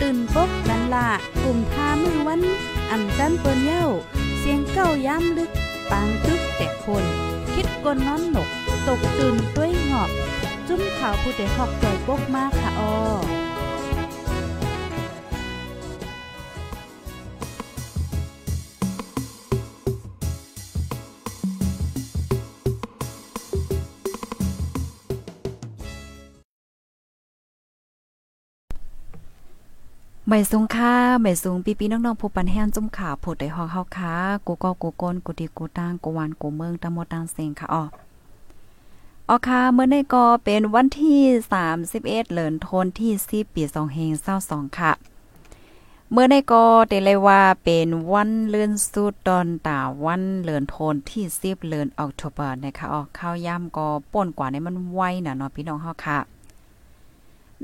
ตื่นปกกันละกลุ่มท่ามือวัน อันจันเปิ้นเย้า เสียงเก้าย้ำลึก ปางตึกแต่คน คิดกนน้อนหนก ตกตื่นด้วยหงอบ จุ้มข่าวผู้เดหอกใจปกมากค่ะออ ไม่สูงค่าไม่สูงปีปีน้องๆผู้ปันแห้งจุ่มขาผู้ใดฮอกเฮาค้ากูก็กูโกนกูดีกูตางกูวานกูเมืองตะมดตางเซงค่ะอ๋อออค่ะเมื่อในก็เป็นวันที่ 31เดือนธันที่10ปี2522ค่ะ เมื่อในก็ได้เลยว่าเป็นวันเลื่อนสุดตอนตาวันเลื่อนโทนที่10เดือนออกตุเบอร์นะคะออกข้าวย่ำก็ป่นกว่าในมันไวน่ะเนาะพี่น้องเฮาค่ะ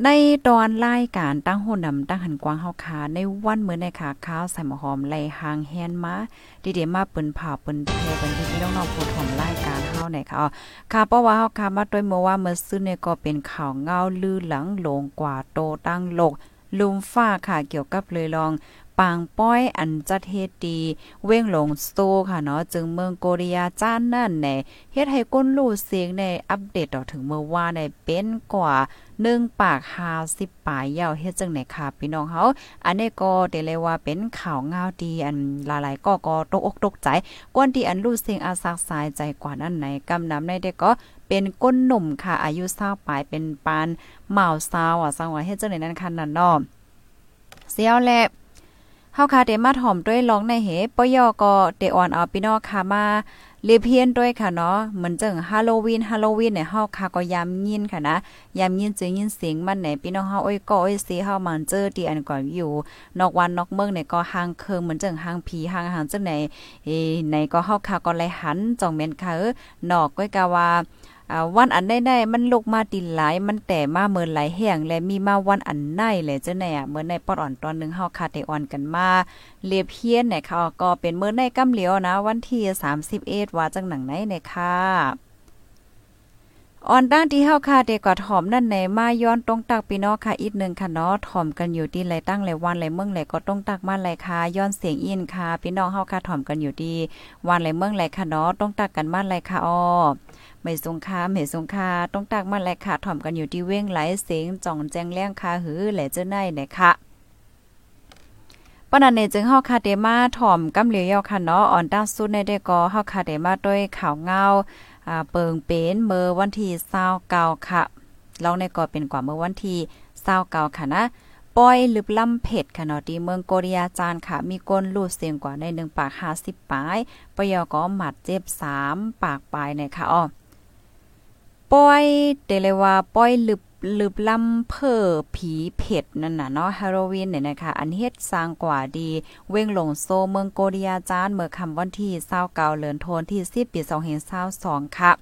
ในตอนรายการตั้งโหนำตั้งหันกว้างเฮาคาในวันมื้อในขาข้าวใส่หมอหอมไหลหางแฮนมาดีเดมาเปิ้นผ่าเปิ้นแทเป็นพี่น้องๆผู้ถมรายการเฮาในค่ะค่ะเพราะว่าเฮาคามาด้วยเมื่อว่าเมื่อซื้อเนี่ยก็เป็นข่าวเงาลือหลังลงกว่าโตตั้งโลกลุมฟ้าค่ะเกี่ยวกับเลยลองปางป้อยอันจัดเฮ็ดดี เว้งหลงสโตค่ะเนาะจึงเมืองโกเรียจ้านนั่นแน่เฮ็ดให้ก้นลู่เสียงในอัปเดตต่อถึงเมื่อว่าในเป็นกว่า หนึ่งปากหาสิบปลายยาวเฮ็ดจังไหนค่ะพี่น้องเฮาอันนี้ก็ได้เลยว่าเป็นข่าวงาวดีอันหลายๆก็ก็ตกอกตกใจกวนที่อันรู้เสียงอาซักสายใจกว่านั้นไหนกำนำในเด็กก็เป็นก้นหนุ่มค่ะ อายุ20ปลายเป็นปานเมาซาวอะสังวาเฮ็ดจังไหนนั้นคันนั่นนาะเสียวแล เฮาค่ะเดมาถ่อมด้วยลองในเหปยอก็เดออนเอาพี่น้องค่ะมาเลเพียนด้วยค่ะเนาะเหมือนจังฮาโลวีนฮาโลวีนเนี่ยเฮาค่ะก็ยามยินค่ะนะยามยินจึงยินเสียงมันไหนพี่น้องเฮาอ้อยก็อ้อยสีเฮามันเจอที่อันก่อนอยู่ นอกวันนอกเมืองเนี่ยก็ห่างเคิงเหมือนจังห่างผีห่างห่างจังไหนเอไหนก็เฮาค่ะก็เลยหันจ่องแม่นค่ะเออนอกก้อยกะว่า วันอันได้ ๆ มันลูกมาตินหลาย มันแต่มาเมินหลายแห่งและมีมาวันอันไหนเลยจ้าแน่เมื่อในปอดอ่อนตอนนึงเฮาคาเตออนกันมาเลียเพียนเนี่ยค่ะก็เป็นเมื่อในกำเหลียวนะ วันที่31ว่าจังหนังไหนเนี่ยค่ะ อ่อนตั้งที่เฮาค่ะเด็กก็ถ่อมนั่นในมาย้อนตรงตักพี่น้องค่ะอีกหนึ่งค่ะเนาะถ่อมกันอยู่ที่ไรตั้งไรวันไรเมืองไรก็ตรงตักมาไรค่ะย้อนเสียงอินค่ะพี่น้องเฮาค่ะถ่อมกันอยู่ดีวันไรเมืองไรค่ะเนาะตรงตักกันมาไรค่ะอ้อไม่สงคาไม่สงคาต้องตักมาแลค่ะถ่อมกันอยู่ที่เว้งไหลเสียงจ่องแจงแล้งคาหือแหละเจ้าในเนี่ยค่ะปนันเนจึงเฮาคาเดมาถ่อมกำเหลียวยาค่ะเนาะอ่อนด้าสุดในได้ก็เฮาคาเดมาด้วยข่าวเงา อ่าเปิงเป็นเมื่อวันที่29ค่ะลองในก็เป็นกว่าเมื่อวันที่29ค่ะนะปอยลึบล่ำเผ็ดค่ะเนาะที่เมืองโกรียจานค่ะ มีก้นลูดเสียงกว่าในหนึ่งปากหาสิบปลายปยอก็หมัดเจ็บ3ปากปลายเนี่ยค่ะอ๋อป้อยเตเลว่าป้อยลึบ ลึบลำเพ่อผีเผ็ดนั่นน่ะเนาะฮาโลวีนเนี่ยนะคะ อันเฮ็ดสร้างกว่าดี เว้งหลงโซเมืองโกเรียจานเมื่อคำวันที่29เดือนธันวาคมที่10ปี2022ค่ะ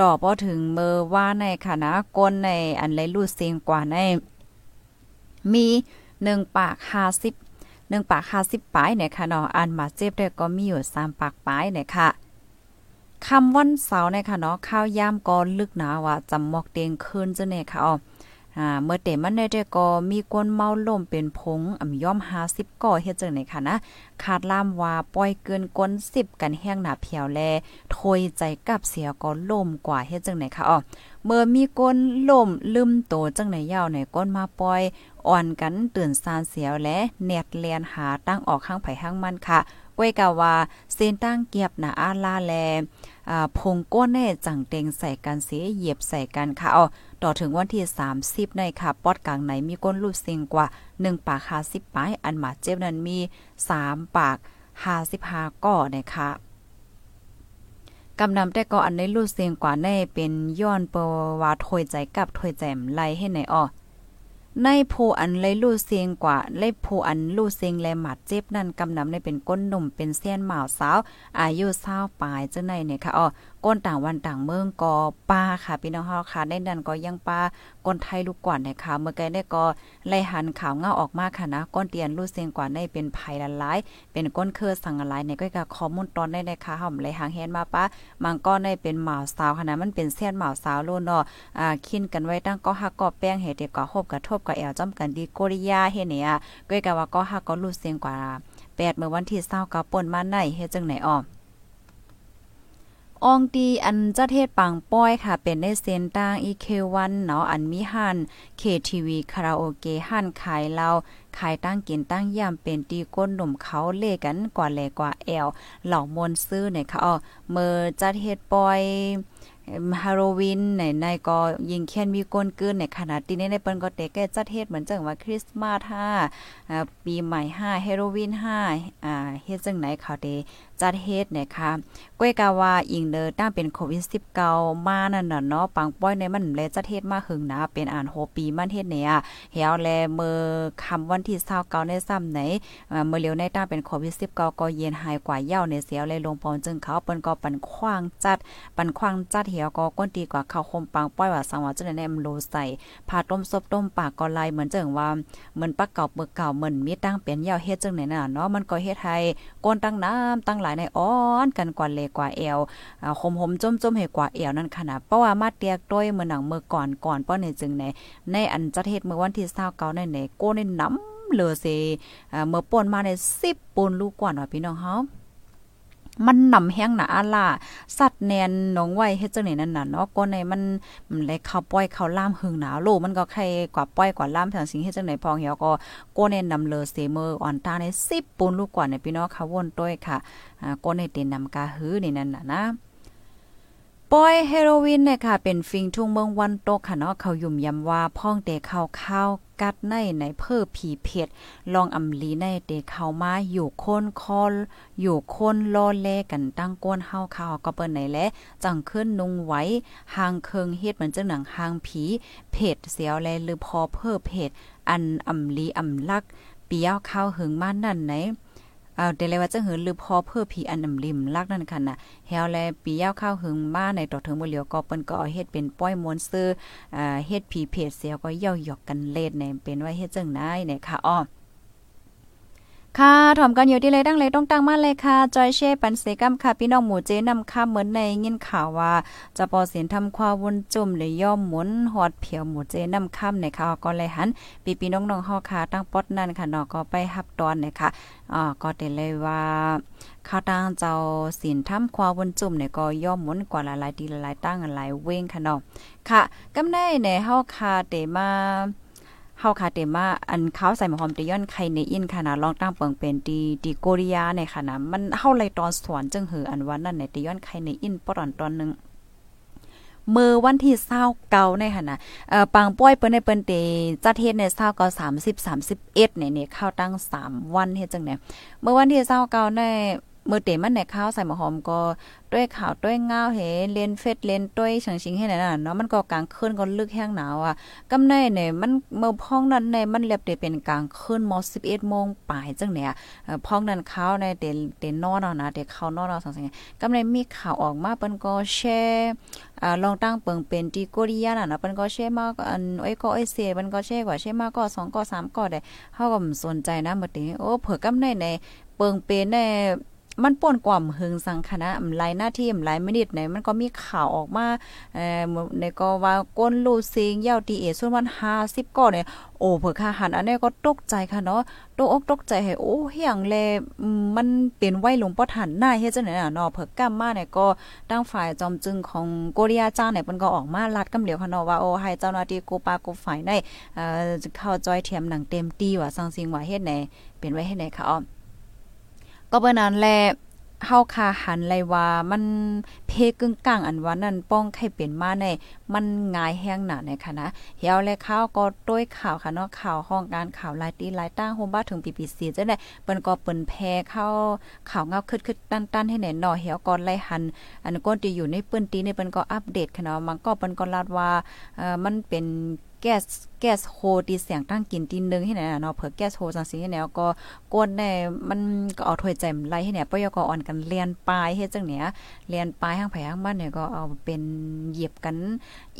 ต่อพอถึงเมื่อว่าในค่ะนะก้นในอันไรลูดเสียงกว่าใน มี1ปาก50 1ปาก50ปลายเนี่ยค่ะเนาะอันมาเจ็บได้ก็มีอยู่3ปากปลายเนี่ยค่ะ คำวันเสาร์นะคะเนาะข้าวย่ามก็ลึกหนาว่าจำหมอกเตียงคืนจะเนี่ยค่ะอ๋ออ่าเมื่อเต็มันได้ก็มีกวนเมาล่มเป็นผงอ่ำย่อม50ก่อเฮ็ดจังได๋ค่ะนะขาดล่ามว่าปล่อยเกินกวน10 กันแห้งหนาเพียวแลถอยใจกับเสียก็ล่มกว่าเฮ็ดจังได๋ค่ะอ๋อเมื่อมีก้นล่มลืมโตจังไหนยาวในก้นมาปล่อยอ่อนกันตื่นซานเสียวและแนดเลียนหาตั้งออกข้างไผข้างมันค่ะก้วยกาว่าเส้นตั้งเกียบหนาอาลาแล อ่าพงก้นแน่จังเต็งใส่กันเสียเหยียบใส่กันค่ะเอาต่อถึงวันที่ 30 ในค่ะ ปอดกลางไหนมีก้นรูดเสียงกว่า 1 ปาก50ปาย อันหมาเจ็บนั้นมี 3 ปาก55ก่อนะคะกำนำแต่ก็อันในรูดเสียงกว่าในเป็นย้อนเปว่าถอยใจกับถอยแจมไล่ให้ไหนอ้อ ในผู้อันเลยลู่เสียงกว่าเลยผู้อันลู่เสียงแลหมัดเจ็บนั่นกำนำในเป็นก้นหนุ่มเป็นเสี้ยนหมาวสาว อายุเศร้าปลายจังไหนเนี่ยค่ะอ๋อ ก้นต่างวันต่างเมืองก็ป้าค่ะพี่น้องเฮาค่ะในนั้นก็ยังป้าก้นไทยลูกกว่านะคะเมื่อไกลได้ก็ไล่หันข่าวเงาออกมาค่ะนะก้นเตียนลู่เสียงกว่าในเป็นภัยละลาย เป็นก้นเครือสังหลายในก็กะข้อมูลตอนได้นะคะห่อมเลยหางแฮนมาป้ามังก็ในเป็นหมาสาวค่ะนะมันเป็นเส้นหมาสาวโลนเนาะอ่าคินกันไว้ตั้งก็ฮักก็แป้งเฮ็ดเด็กก็ฮบกระทบกับแอวจ้อมกันดีโกริยาเฮเนี่ยก็กะว่าก็ฮักก็รู้เสียงกว่า8เมื่อวันที่20ก็ป่นมาในเฮ็ดจังไหนอ้อ อองตีอันจะเทศปังป้อยค่ะ เป็นในเซนต่างอีเควันเนาะอันมีหันเคทีวีคาราโอเกะหันขายเหล้าขายตั้งกินตั้งย่ำเป็นตีก้นหนุ่มเขาเล่กันกว่าแลกว่าแอลเหล่ามนซื้อเนี่ยค่ะอ๋อเมื่อจะเทศปอยฮาโลวีนในในก็ยิงแค้นมีก้นเกินในขนาดที่ในในเปิ้นก็เตแก้จัดเฮ็ดเหมือนจังว่าคริสต์มาส5อ่าปีใหม่5ฮาโลวีน5อ่าเฮ็ดจังไหนเขาเต จัดเฮ็ดนะคะก้อยกาว่าอิงเดอตั้งเป็นโควิด19มานั่นน่ะเนาะปังป้อยในมันแลจัดเฮ็ดมาหึงนะเป็นอ่านโหปีมันเฮ็ดเนี่ยเหี่ยวแลเมื่อคำวันที่29ในซ้ำไหนเมื่อเร็วในตั้งเป็นโควิด19ก็เย็นหายกว่าเย้าในเสียวเลยลงปอนจึงเขาเปิ้นก็ปันขว้างจัด ปันขว้างจัดเหี่ยวก็ก้นตีกว่าเข้าคมปังป้อยว่าสังวาจังได๋มโลใส่ผ่าต้มซบต้มปากก็ลายเหมือนจังว่าเหมือนปักเก่าเบิกเก่าเหมือนมีตั้งเป็นเย้าเฮ็ดจังไหนน่ะเนาะมันก็เฮ็ดให้ก้นตั้งน้ำตั้งหลายในอ้อนกันกว่าเลกว่าเอวอ่าคมจมเหกว่าเอวนั่นขนาดเพราะว่ามาเตียกต้อยเมื่อหนังเมื่อก่อนก่อนป้อในจึงในในอันจัดเห็ดเมื่อวันที่29ในในโก้ในน้ำเหลือเสอ่าเมื่อป่นมาใน10ปูนลูกกว่าว่าพี่น้องเฮา มันนำแห้งหนาอาล่าสัตว์แนนน้องไว้เฮ็ดจังไหนนั่นน่ะเนาะก็ในมันมันเลยเข้าป้อยเข้าล่ามหึงหนาโลมันก็ใครกว่าป้อยกว่าล่ามทางสิ่งเฮ็ดจังไหนพองเหี่ยวก็ก็ในนำเลอเสเมออ่อนตาใน10ปูนลูกกว่าในพี่น้องค่ะวนต้อยค่ะอ่าก็ในเต็นนำกาหือนี่นั่นน่ะนะ ปอยเฮโรวีนเนี่ยค่ะ เป็นฟิงทุ่งเมืองวันโตค่ะเนาะเขายุ่มยำว่าพ่องเตเข้าข้าวกัดในในเพิ่อผีเผ็ดลองอำลีในเตเข้ามาอยู่คนคออยู่คนลอแลกันตั้งก้นเฮาข้าวก็เปิ้นไหนแลจังขึ้นนุงไว้หางเคิงเฮ็ดเหมือนจังหนังหางผีเผ็ดเสียวแลหรือพอเพิ่อเผ็ดอันอำลีอำลักเปียวข้าวหึงมานั่นไหน เอาเดเลยว่าจะหือลือพอเพื่อผีอันนำริมลักนั่นค่ะน่ะเฮาแลปียาวข้าวหึงมาในต่อถึงบ่เหลียวก็เปิ้นก็เอาเฮ็ดเป็นป้อยมวนซื้ออ่าเฮ็ดผีเพจเสียก็เย่าหยอกกันเล่นในเป็นว่าเฮ็ดจังได๋เนี่ยค่ะอ้อ ค่ะถ่อมกันอยู่ที่เลยตั้งเลยต้องตั้งมาเลยค่ะ จอยเช่ปันเสกัมค่ะ พี่น้องหมูเจนำค่าเหมือนในยินข่าวว่าจะปอเสียนทำความวนจุ่มเลยย่อมหมุนหอดเผียวหมูเจนำค่ำในข่าวก็เลยหันปีปีน้องๆเฮาค่ะตั้งปอดนั่นค่ะเนาะก็ไปฮับตอนเนี่ยค่ะอ่าก็ได้เลยว่าข้าวตั้งเจ้าสินทำความวนจุ่มเนี่ยก็ย่อมหมุนกว่าหลายๆดีหลายๆตั้งหลายเว้งค่ะเนาะค่ะกำได้ในเฮาค่ะเตมา เฮาคาเตมาอันเขาใส่หมหอมเตย้อนไข่ในอินค่ะนะลองตั้งเปิงเป็นดีดีโกริยาในค่ะนะมันเฮาไลตอนสวนจึงหืออันวันนั้นในเตย้อนไข่ในอินปอนตอนนึงเมื่อวันที่เศร้าเกาในค่ะนะเอ่อปังป้อยเปิ้นในเปิ้นเตจัดเฮ็ดในเศร้าเกา30 31เนี่ยเนี่ยเข้าตั้ง 3 วันเฮ็ดจังได๋เมื่อวันที่เศร้าเกาใน มื่อเตมันในข้าวใส่หมอหอมก็ด้วยข่าวด้วยเงาเฮเลนเฟสเลนด้วยเฉิงชิงให้ไหนน่ะเนาะมันก็กลางคืนก็ลึกแห้งหนาวอะกำในเนี่ยมันเมื่อพ้องนั้นในมันเรียบได้เป็นกลางคืนม11โมงปลายจังเนี่ยพ้องนั้นข้าวในเตเตนอนเอานะเตเข้านอนเอาสังๆกำในมีข่าวออกมาเปิ้นก็แชร์อ่าลองตั้งเปิงเป็นที่โกริยาน่ะนะเปิ้นก็แชร์มากอันไอ้ก็ไอ้เสเปิ้นก็แชร์กว่าแชร์มาก็2ก็3ก็ได้เฮาก็สนใจนะบัดนี้โอ้เผื่อกำในในเปิงเป็นใน มันป่วนกว่าหึงสังคณะหลายหน้าที่หลายมินิตไหนมันก็มีข่าวออกมาเอ่อในก็ว่าก้นลูซิงเยาตีเอส่วนมัน50ก็เนี่ยโอ้เผื่อค่าหันอันนี้ก็ตกใจค่ะเนาะตกอกตกใจให้โอ้เฮียงแลมันเป็นไว้หลวงพ่อทันหน้าเฮ็ดจังได๋น่ะเนาะเผื่อกำมาเนี่ยก็ตั้งฝ่ายจอมจึงของโกเรียจ้าเนี่ยเพิ่นก็ออกมาลัดกำเหลียวค่ะเนาะว่าโอ้ให้เจ้าหน้าที่กูปากูฝ่ายในเอ่อเข้าจอยเทียมหนังเต็มตีว่าสังสิงว่าเฮ็ดไหนเป็นไว้เฮ็ดไหนค่ะอ้อ ก็เปิ้นนั้นแลเฮาคาหันเลว่ามันเพกึ่งกลางอันว่านั่นป้องไข่เป็นมาในมันง่ายแห้งหนาในค่ะนะเฮียวและข้าวก็ต้วยข่าวค่ะเนาะข่าวห้องการข่าวลายตีลายตั้งโฮมบ้าถึงปีปีสีจังได๋เปิ้นก็เปิ้นแพ้เข้าข่าวเงาคึดๆตันๆให้แน่นอเฮียวก่อนไล่หัน อันก้นที่อยู่ในเปิ้นตีในเปิ้นก็อัปเดตค่ะเนาะมันก็เปิ้นก็ลาดว่าเอ่อมันเป็น แก๊สแก๊สโฮตีเสียงตั้งกินตีนึงให้ไหนเนาะเผื่อแก๊สโฮจังซี่ให้แนวก็กวนแน่มันก็เอาถ้วยใจมไล่ให้เนี่ยปยกอ่อนกันเรียนปลายเฮ็ดจังเนี้ยเรียนปลายห้างไผห้างบ้านเนี่ยก็เอาเป็นเหยียบกัน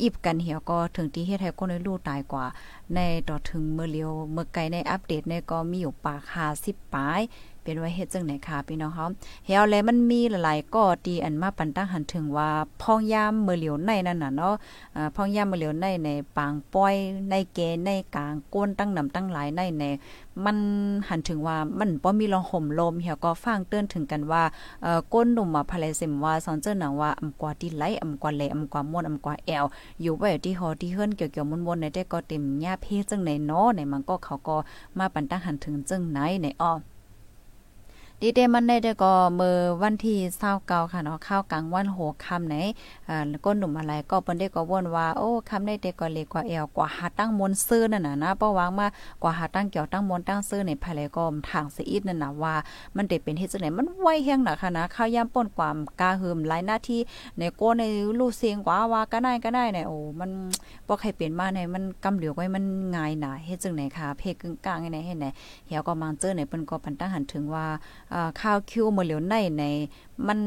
อีบกันเหี่ยวก็ถึงที่เฮ็ดให้คนในลูกตายกว่า ในต่อถึงเมื่อเลียวเมื่อไกลในอัปเดตในก็มีอยู่ปาก50ปลาย เป็นไว้เฮ็ดจังไหนค่ะพี่น้องเฮาเฮาแลมันมีหลายๆก็ดีอันมาปันตั้งหันถึงว่าพองยามเมื่อเหลียวในนั่นน่ะเนาะอ่าพองยามเมื่อเหลียวในในปางป้อยในเกในกลางก้นตั้งนำตั้งหลายในในมันหันถึงว่ามันบ่มีลองห่มลมเฮียก็ฟังเตือนถึงกันว่าเอ่อก้นหนุ่มมาภายเสมว่าสอนเจ้าหนังว่าอำกว่าที่ไหลอำกว่าแลอำกว่าม่วนอำกว่าแอวอยู่ไว้ที่หอที่เฮิรนเกี่ยวๆมวนๆในแต่ก็เต็มหญ้าเพจังไหนเนาะในมันก็เขาก็มาปันตั้งหันถึงจังไหนในอ้อ ดีเดมันได้ก็เมื่อวันที่29ค่ะเนาะข้าวกลางวันโหค่ำไหนอ่าก้นหนุ่มอะไรก็เปิ้นได้ก็ว่นว่าโอ้คำได้เด็กก็เล็กกว่าแอวกว่าหาตั้งมนซื้อนั่นน่ะนะเพราะวางมากว่าหาตั้งเกี่ยวตั้งมนตั้งซื้อในภายไหลก็ทางสิอีดนั่นน่ะว่ามันได้เป็นเฮ็ดจังได๋มันไวแฮงน่ะค่ะนะข้าวยาป่นความกาหืมหลายหน้าที่ในโกในลูกเสียงกว่าว่าก็ได้ก็ได้เนี่ยโอ้มันบ่ใครเป็นมาในมันกำเหลียวไว้มันง่ายน่ะเฮ็ดจังได๋ค่ะเพกึ่งกลางไหนเฮ็ดไหนเหี่ยวก็มังเจอในเปิ้นก็ปันตั้งหันถึงว่าข้าวคิวมื้อเหลียวในในมัน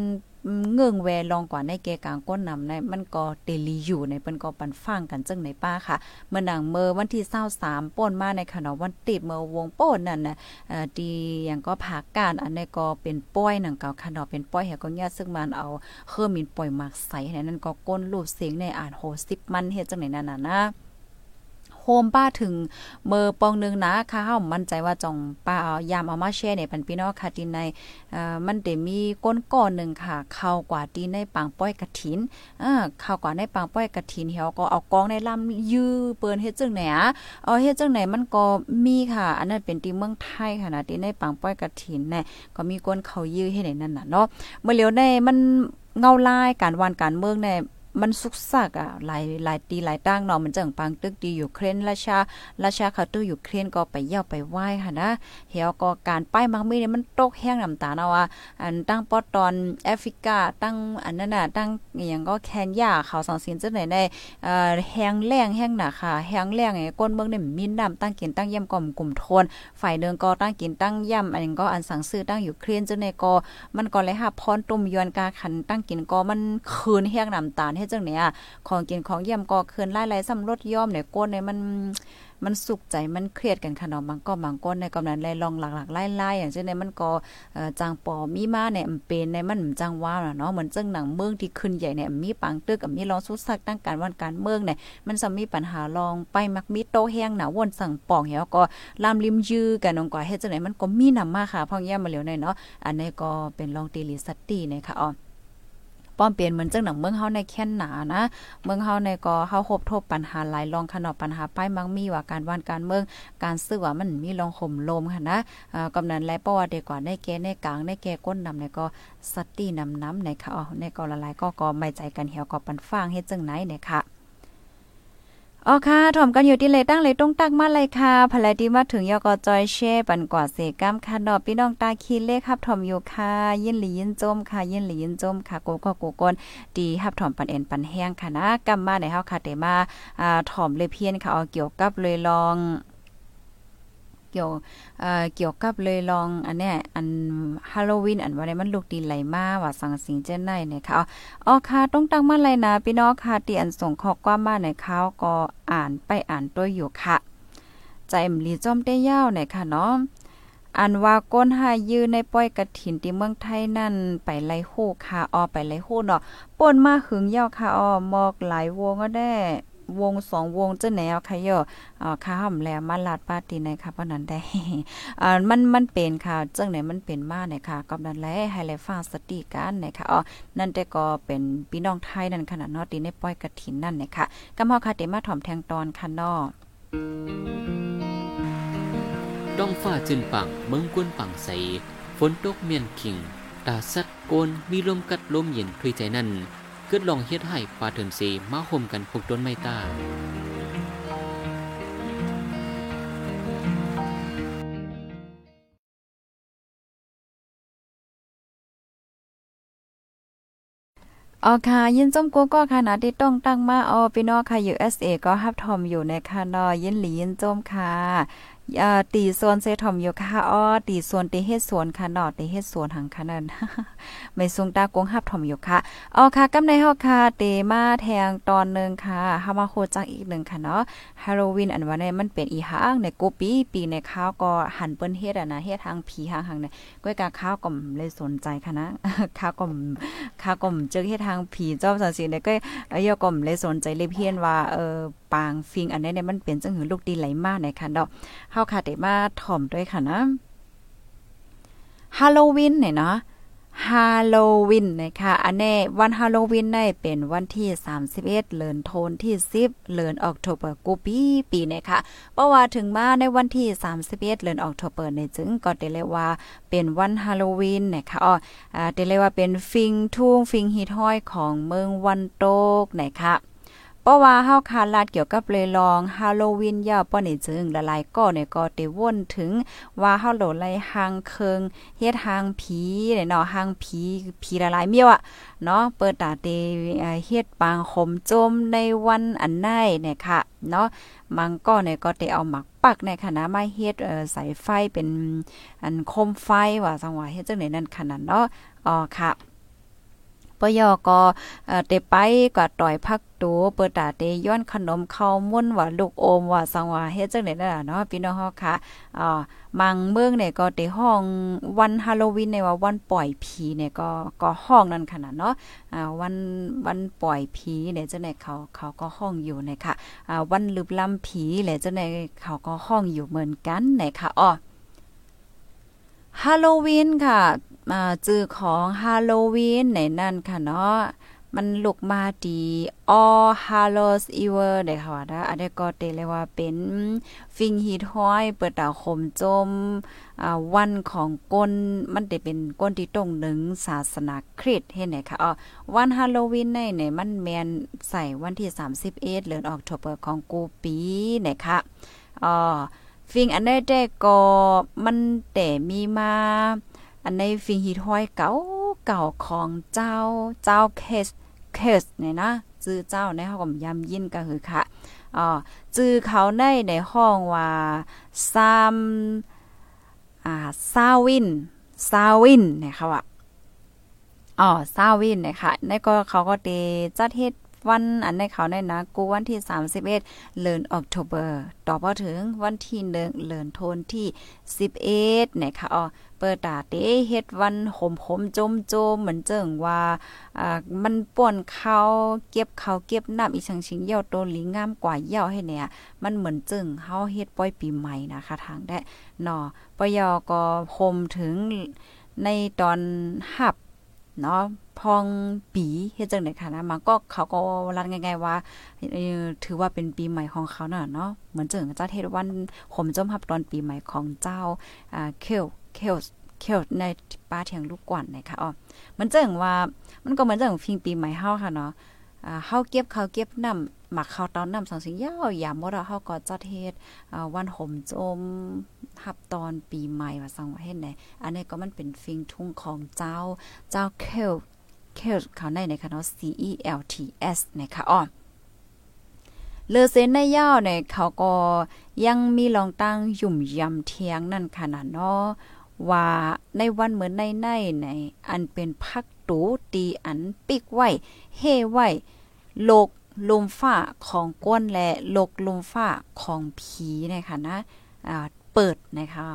เงื่องแวลองกว่าในเกกลางก้นนำในมันก็เตลีอยู่ในเปิ้นก็ปันฟังกันจังในป้าค่ะ เมื่อหนังเมื่อวันที่23ป่นมาในขณะวันติดเมื่อวงโป้นนั่นน่ะเอ่อดีอย่างก็ภาคการอันนี้ก็เป็นป้อยหนังเก่าขนาดเป็นป้อยเฮก็ญาซึ่งมันเอาเครื่องมินปล่อยหมักใส่นั่นก็ก้นรูปเสียงในอ่านโห10มันเฮ็ดจังไหนนั่นน่ะนะ โฮมป้าถึงเมอปองนึงนะค่ะเฮามั่นใจว่าจ่องป้าเอายามเอามาแชร์ในปันพี่น้องค่ะที่ในเอ่อมันได้มีก้นก้อนหนึ่งค่ะเข้ากว่าที่ในปางป้อยกระถินเออเข้ากว่าในปางป้อยกระถินเฮาก็เอากองในลำยื้อเปิ้นเฮ็ดจังไหนอะเอาเฮ็ดจังไหนมันก็มีค่ะ อันนั้นเป็นที่เมืองไทยค่ะนะที่ในปางป้อยกระถินเนี่ยก็มีก้นเขายื้อให้ในนั่นน่ะเนาะเมื่อเหลียวในมันเงาลายการวันการเมืองใน มันสุกซักอะหลายหลายตีหลายตั้งเนาะมันจังปังตึกดีอยู่เครนราชาราชาคาตู้อยู่เครนก็ไปเยี่ยวไปไหว้ค่ะนะเฮียก็การป้ายมักมีเนี่ยมันตกแห้งน้ำตาเนาะว่าอันตั้งปอตอนแอฟริกาตั้งอันนั้นน่ะตั้งอย่างก็แคนยาเขาสองสินจังไหนได้เอ่อแห้งแล้งแห้งหนาค่ะแห้งแล้งไอ้ก้นเมืองเนี่ยมีน้ำตั้งกินตั้งย่ำก่อมกลุ่มทนฝ่ายเดินก็ตั้งกินตั้งย่ำอันก็อันสั่งซื้อตั้งอยู่เครนจังไหนก็มันก็เลยหาพรตุ่มยวนกาขันตั้งกินก็มันคืนแห้งน้ำตาลเฮ็ดจังเนี่ยของกินของเยี่ยมก็คืนไล่ๆสำรถย่อมเนี่ยก้นเนี่ยมันมันสุขใจมันเครียดกันขนาดบางก็บางก้นในกำนันไล่ลองหลักๆไล่ๆอย่างเช่นในมันก่อจางปอมีมาเนี่ยมันเป็นในมันจังว่าเนาะเหมือนจังหนังเมืองที่ขึ้นใหญ่เนี่ยมีปังตึกกับมีรองสุดสักตั้งการวันการเมืองเนี่ยมันจะมีปัญหาลองไปมักมีโตแห้งหนาวนสั่งป่องเหี่ยวก็ลามริมยื้อกันองกว่าเฮ็ดจังไหนมันก็มีนำมาค่ะพ่อแย่มาเหลียวหน่อยเนาะอันนี้ก็เป็นลองตีลิสตี้นะคะอ๋อ ป้อมเปลี่ยนเหมือนจังหนังเมืองเฮาในแค่นหนานะ เมืองเฮาในก็เฮาพบทบปัญหาหลายรองขนอปัญหาป้ายมังมีว่าการวานการเมืองการซื้อว่ามันมีรองข่มลมค่ะนะกำเนันและป้อวัติกว่าในแก่ในกลางในแก่ก้นนำในก็สตี้นำน้ำในค่ะอ๋อในก็ละลายก็ก็ไม่ใจกันเหี่ยวก็ปันฟางเฮ็ดจังไหนเนี่ยค่ะ อ๋อค่ะถ่อมกันอยู่ที่เลยตั้งเลยต้องตักมาเลยค่ะภรรยดีมาถึงยอกอจอยเช่ปันกว่าเสกัมค่ะดอกพี่น้องตาคีเลขครับถ่อมอยู่ค่ะยินหลียินจมค่ะยินหลียินจมค่ะโกก็โกกนดีฮับถ่อมปันเอ็นปันแห้งค่ะนะกำมาในเฮาค่ะเตมาอ่าถ่อมเลยเพี้ยนค่ะเอาเกี่ยวกับเลยลอง เกี่ยวเอ่อเกี่ยวกับเลยลองอันเนี้ยอันฮาโลวีนอันว่าได้มันลูกดีไหลมาว่าสังสิงเจนได้เนี่ยค่ะอ๋อค่ะต้องตั้งมาเลยนะพี่น้องค่ะที่อันส่งข้อความมาในเขาก็อ่านไปอ่านตัวอยู่ค่ะใจมลีจอมได้ยาวเนี่ยค่ะเนาะอันว่าก้นหายื้อในป้อยกระถินที่เมืองไทยนั่นไปไล่โฮค่ะออไปไล่โฮเนาะป่นมาหึงยาวค่ะออหมอกหลายวงก็ได้ วงสองวงเจะแนวค่ะเยอะอ่าค่ะห่ำแลมาลาดปาตีในค่ะเพราะนั้นได้อ่ามันมันเป็นค่ะจังไหนมันเป็นมาเนี่ยค่ะกำนันแลให้แลฟังสติกันนะคะอ๋อนั่นแต่ก็เป็นพี่น้องไทยนั่นขนาดเนาะตีในป้อยกระถินนั่นเนี่ยค่ะกำเฮาค่ะเตมาถ่อมแทงตอนค่ะนาะด้องฟ้าจืนปังเมืองกวนปังใสฝนตกเมียนขิงตาสัดโกนมีลมกัดลมเย็นพรีใจนั่น กิดลองเฮ็ดให้ปลาเถินเสมาห่มกันพวกต้นไม้ตาออ๋อค่ะ ยินจมกูก็ขนาดที่ต้องตั้งมาอ๋อพี่น้องค่ะ USA ก็ฮับทอมอยู่ในค่ะนาะยินหลียินจมค่ะ ตีส่วนเซทอมอยู่ค่ะอ๋อตีส่วนตีเฮ็ดสวนค่ะนาะตีเฮ็ดสวนหังค่ะนั่นไม่สูงตากงฮับทอมอยู่ค่ะอ๋อค่ะกำในเฮาค่ะเตมาแทงตอนนึงค่ะเฮามาโคจังอีกนึงค่ะเนาะฮาโลวีนอันว่าเนี่ยมันเป็นอีหางในกูปีปีในข้าวก็หันเปิ้นเฮ็ดอะนะเฮ็ดทางผีหางหังเนี่ยก้อยกะข้าวก็เลยสนใจค่ะนะข้าวก็ข้าวก็เจอเฮ็ดทางผีเจ้าสังสีเนี่ยก็ยอก็เลยสนใจเลยเพียนว่าเออปางฟิงอันนี้เนี่ยมันเป็นจังหือลูกดีไหลมากในค่ะเนาะเฮาค่ะได้มาถ่อมด้วยค่ะนะฮาโลวีนเนี่ยเนาะฮาโลวีนนะคะอันนี้วันฮาโลวีนได้เป็นวันที่ 31เดือนธันที่ 10เดือนออกตุเบอร์กูปีปีนะคะเพราะว่าถึงมาในวันที่ 31เดือนออกตุเบอร์ในจึงก็ได้เรียกว่าเป็นวันฮาโลวีนนะคะอ๋ออ่าได้เรียกว่าเป็นฟิงทุ่งฟิงฮิตห้อยของเมืองวันโตกนะคะ เพราะว่าเฮาคาลาดเกี่ยวกับเลยลองฮาโลวีนยาวป้อนี่จึงละลายก็เนี่ยก็ติวนถึงว่าเฮาโหลไลหางเคิงเฮ็ดหางผีเนี่ยเนาะหางผีผีละลายเมียวอะเนาะเปิดตาเตเฮ็ดปางขมจมในวันอันไหนเนี่ยค่ะเนาะมังก็เนี่ยก็ได้เอาหมักปักในคณะมาเฮ็ดเอ่อสายไฟเป็นอันคมไฟว่าจังหวะเฮ็ดจังได๋นั่นขนาดเนาะอ๋อค่ะ ปยอก็เตไปก็ต่อยพักตูเปิดตาเตย้อนขนมข้าวมุ่นว่าลูกโอมว่าสังว่าเฮ็ดจังได๋น่ะเนาะพี่น้องเฮาค่ะอ่ามังเมืองเนี่ยก็เตห้องวันฮาโลวีนในว่าวันปล่อยผีเนี่ยก็ก็ห้องนั่นขนาดเนาะอ่าวันวันปล่อยผีเนี่ยจังได๋เขาเขาก็ห้องอยู่นะคะอ่าวันลึบล้ำผีแหละจังได๋เขาก็ห้องอยู่เหมือนกันนะค่ะอ๋อฮาโลวีนค่ะ มาจื้อของฮาโลวีนในนั่นค่ะเนาะมันลุกมาดีออฮาโลสอีเวอร์ได้ค่ะว่าอันนี้ก็เตเลยว่าเป็นฟิงฮีทห้อย เปิดตาคมจมอ่าวันของก้นมันได้เป็นก้นที่ตรงหนึ่งศาสนาคริสต์เห็นไหมคะอ๋อวันฮาโลวีนในเนี่ยมันแมนใส่วันที่ 31เดือนออกตุเบอร์ของกูปีไหนะคะอ๋อฟิงอันได้แต่ก็มันแต่มีมา อันในฟิงฮีทห้อยเก่าเก่าของเจ้าเจ้าเคสเคสเนี่ยนะจื้อเจ้าในห้องยำยินก็คือค่ะอ๋อจื้อเขาในในห้องว่าซามอ่าซาวินซาวินเนี่ยค่ะว่าอ๋อซาวินเนี่ยค่ะในก็เขาก็เตจัดเฮ็ด วันอันในเขาในนะกูวันที่ 31เดือนออกตุเบอร์ต่อพอถึงวันที่1เดือนธันที่ 11นะคะอ๋อเปิดตาเตเฮ็ดวันขมขมจมจมเหมือนเจิงว่าอ่ามันป่วนเขาเก็บเขาเก็บน้ำอีชังชิงเยี่ยวโตลิงามกว่าเยี่ยวให้เนี่ย มันเหมือนเจึงเฮาเฮ็ดป้อยปีใหม่นะคะทางได้นาะปยอก็คมถึงในตอนหับ เนาะพองปีเฮ็ดจังได๋ค่ะนะมันก็เขาก็รัดง่ายๆว่าถือว่าเป็นปีใหม่ของเขาน่ะเนาะเหมือนจังจะเฮ็ดวันขมจมหับตอนปีใหม่ของเจ้าอ่าเคลเคลเคลในป้าเทียงลูกกวนนะคะอ๋อมันจังว่ามันก็เหมือนจังฟิงปีใหม่เฮาค่ะเนาะ เฮาเก็บข้าวเก็บน้ำหมักข้าวตอนน้ำสองสิ่งยาวยามบ่เฮาก็จัดเฮ็ดวันห่มจมหับตอนปีใหม่ว่าสังว่าเฮ็ดไหนอันนี้ก็มันเป็นฟิงทุ่งของเจ้าเจ้าเคลเคลเขาในในคะเนาะ C E L T S นะคะอ๋อเลอเซนในย่าวเนี่ยเขาก็ยังมีลองตั้งยุ่มยำเทียงนั่นขนาดเนาะว่าในวันเหมือนในในในอันเป็นพักตูตีอันปิกไว้เฮไว้ โลกลมฟ้าของก้นและโลกลมฟ้าของผีนะคะนะเปิดนะคะ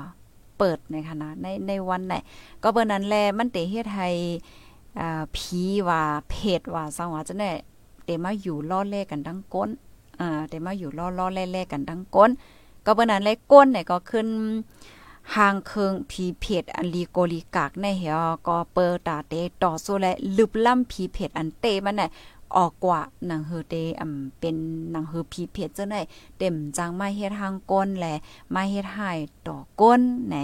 เปิดนะคะนะในในวันไหนก็เบอร์นั้นแลมันเตเฮ็ดให้ผีว่าเพศว่าสังวาจะได้เตมาอยู่ล่อเล่กันทั้งก้นอ่าเตมาอยู่ล่อล่อแล่ๆกันทั้งก้น ก็เบอร์นั้นแลก้นเนี่ยก็ขึ้นหางเคิงผีเพจอันลีโกลีกากในเหียก็เปิดตาเตต่อสู้และลึบล่ำผีเพจอันเตมันน่ะ ออกกว่าหนังเฮอเตอำเป็นหนังเฮอพีเพจจังได๋เต็มจังมาเฮ็ดทางก้นและมาเฮ็ดให้ต่อก้นแหน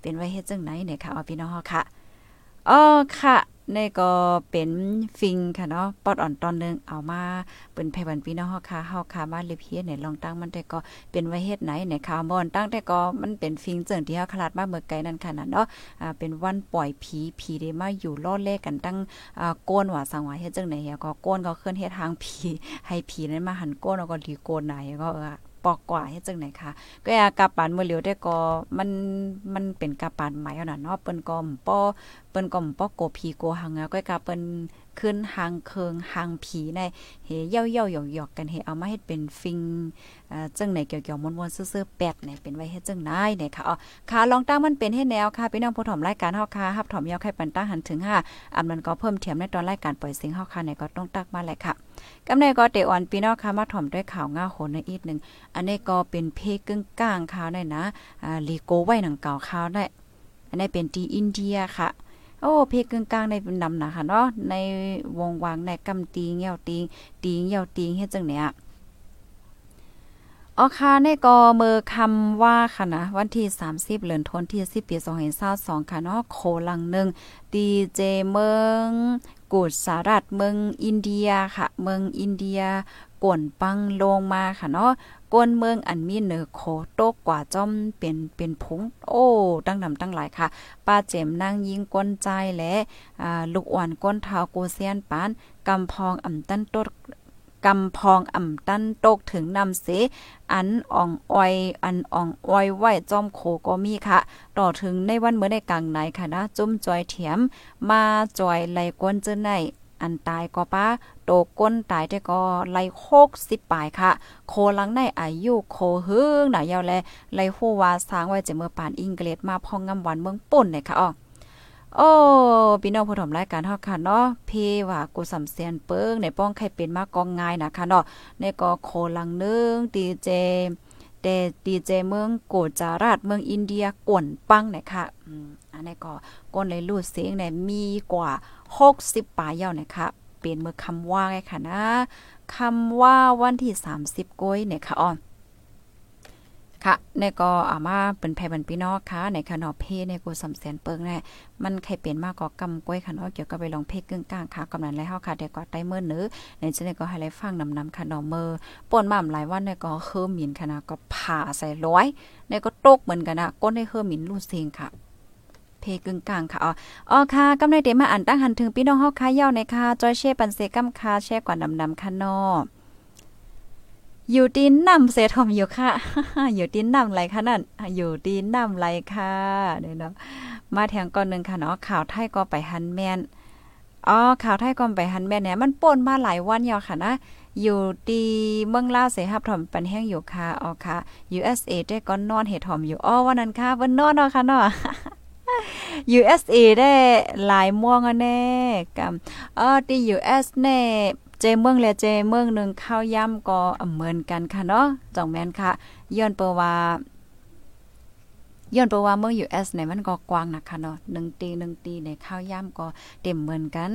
เป็นไว้เฮ็ดจังไหนเนี่ยค่ะเอาพี่น้องค่ะอ๋อค่ะ นี่ก็เป็นฟิงค่ะเนาะปอดอ่อนตอนนึงเอามาเป็นไผบันพี่น้องเฮาค่ะเฮาค่ะมาเลยเพียเนี่ยลองตั้งมันแต่ก็เป็นไว้เฮ็ดไหนในข่าวมอนตั้งแต่ก็มันเป็นฟิงเจิงที่เฮาคลาดมาเมื่อไกลนั่นค่ะนะเนาะอ่าเป็นวันปล่อยผีผีได้มาอยู่ล่อแลกกันตั้งอ่าโกนว่าสังว่าเฮ็ดจังไหนก็โกนก็เคลื่อนเฮ็ดทางผีให้ผีนั้นมาหันโกนแล้วก็ดีโกนไหนก็เออ ปอกกว่าเฮ็ดจังไหนคะก็อากาปานมื้อเหลียวได้ก็มันมันเป็นกาปานใหม่เอาน่ะเนาะเปิ้นก็ป้อเปิ้นก็ป้อโกพีโกหังก็กาเปิ้น ขึ้นหางเคิงหางผีในเฮเย่าๆหยอกๆกันเฮเอามาเฮ็ดเป็นฟิงอ่าจังไหนเกี่ยวๆมวนๆซื่อๆแปดเนี่ยเป็นไว้เฮ็ดจังได๋เนี่ยค่ะอ๋อค่ะลองตั้งมันเป็นเฮ็ดแนวค่ะพี่น้องผู้ถมรายการเฮาค่ะฮับถมยาวไข่ปันตั้งหันถึง5อันมันก็เพิ่มเทียมในตอนรายการปล่อยเสียงเฮาค่ะเนี่ยก็ต้องตักมาแหละค่ะกำในก็เตอ่อนพี่น้องค่ะมาถมด้วยข่าวง่าโหนในอีกนึงอันนี้ก็เป็นเพกึ่งกลางข่าวได้นะอ่าลีโกไว้หนังเก่าข่าวได้อันนี้เป็นที่อินเดียค่ะ โอ้เพกึ่งกลางในนำนะคะเนาะในวงวางในกำตีเหี่ยวตีงตีเหี่ยวตีงเฮ็ดจังเนี่ยออคาในก็เมือคำว่าค่ะนะวันที่ 30เดือนธันวาคมที่10ปี2522ค่ะเนาะโคลังหนึ่งดีเจเมืองกูดสารัฐเมืองอินเดียค่ะ เมืองอินเดียกวนปังลงมาค่ะเนาะ ก้นเมืองอันมีเหนือโคโตกกว่าจอมเป็นเป็นผงโอ้ตั้งนำตั้งหลายค่ะ ป้าเจมนางยิงก้นใจและอ่าลูกอ่อนก้นเท้าโกเซียนปานกำพองอ่ำตั้นตดกำพองอ่ำตั้นโตกถึงนำเส อันอ่องอ้อย อันอ่องอ้อยไหวจอมโคก็มีค่ะ ต่อถึงในวันเมื่อในกลางไหนค่ะนะจุ้มจอยเถียม มาจอยไหลกวนเจอไหน อันตายก็ป้าโตก้นตายแต่ก็ไล่โคกสิบปายค่ะ โคลังในอายุโคฮึงหนายาวแลไล่ฮู้ว่าสร้างไว้จะเมื่อปานอังกฤษมาพองงำวันเมืองปุ่นเนี่ยค่ะอ๋อโอ้พี่น้องผู้ชมรายการเฮาค่ะเนาะเพว่ากูสำเสียนเปิ้งในป้องใครเป็นมากองง่ายนะคะเนาะในก็โคลังนึงดีเจ เดดีเจเมืองโกจาราชเมืองอินเดียกวนปังนะคะอืมอันนี้ก็ก้นเลยรูดเสียงเนี่ยมีกว่า 60ป่ายยาวนะคะเป็นเมื่อคำว่าไงค่ะนะคำว่าวันที่ 30ก้อยเนี่ยค่ะอ๋อ ค่ะในก็อามาเป็นไผบันพี่นองค่ะ ในค่ะเนาะเพในกูสำแสนเปิงแน่มันใครเป็นมากก็กำก้อยค่ะเนาะเกี่ยวกับไปลองเพกึ่งกลางค่ะกำนันแล้วเฮาค่ะแต่ก็ได้เมื่อนื้อในจะได้ก็ให้ไลฟังนำนำค่ะนาะเมื่อป่นม่ำหลายวันในก็เฮือหมินค่ะนะก็ผ่าใส่ร้อยในก็ตกเหมือนกันนะก้นให้เฮือหมินรูดเสียงค่ะเพกึ่งกลางค่ะ อ๋ออ๋อค่ะกำในเดมาอ่านตั้งหันถึงพี่น้องเฮาค่ะเย้าในค่ะจอยเช่ปันเซกัมค่ะแช่กว่านำนำค่ะนาะ อยู่ตีนน้ำเสถมอยู่ค่ะ อยู่ตีนน้ำไหลค่ะนั่น อยู่ตีนน้ำไหลค่ะเนาะมาแทงก่อนหนึ่งค่ะเนาะข่าวไทยก็ไปฮันแมนอ๋อข่าวไทยก็ไปฮันแมนเนี่ยมันป่นมาหลายวันยาวค่ะนะ อยู่ดีเมืองลาวเสฮับถอมปันแห้งอยู่ค่ะอ๋อค่ะ USA ได้ก็นอนเห็ดถอมอยู่อ๋อวันนั้นค่ะวันนอนเนาะค่ะเนาะ USA ได้หลายม่วงอะแน่กับอ๋อที่ US แน่ จเมืองและเจเมืองหนึ่งข้าวย่ำก็เหมือนกันค่ะเนาะจ่องแมนค่ะย้อนเปว่าย้อนเปว่าเมือง US เนี่ยมันก็กว้างนะคะเนาะ1ตี1ตีในข้าวย่ำก็เต็มเหมือนกัน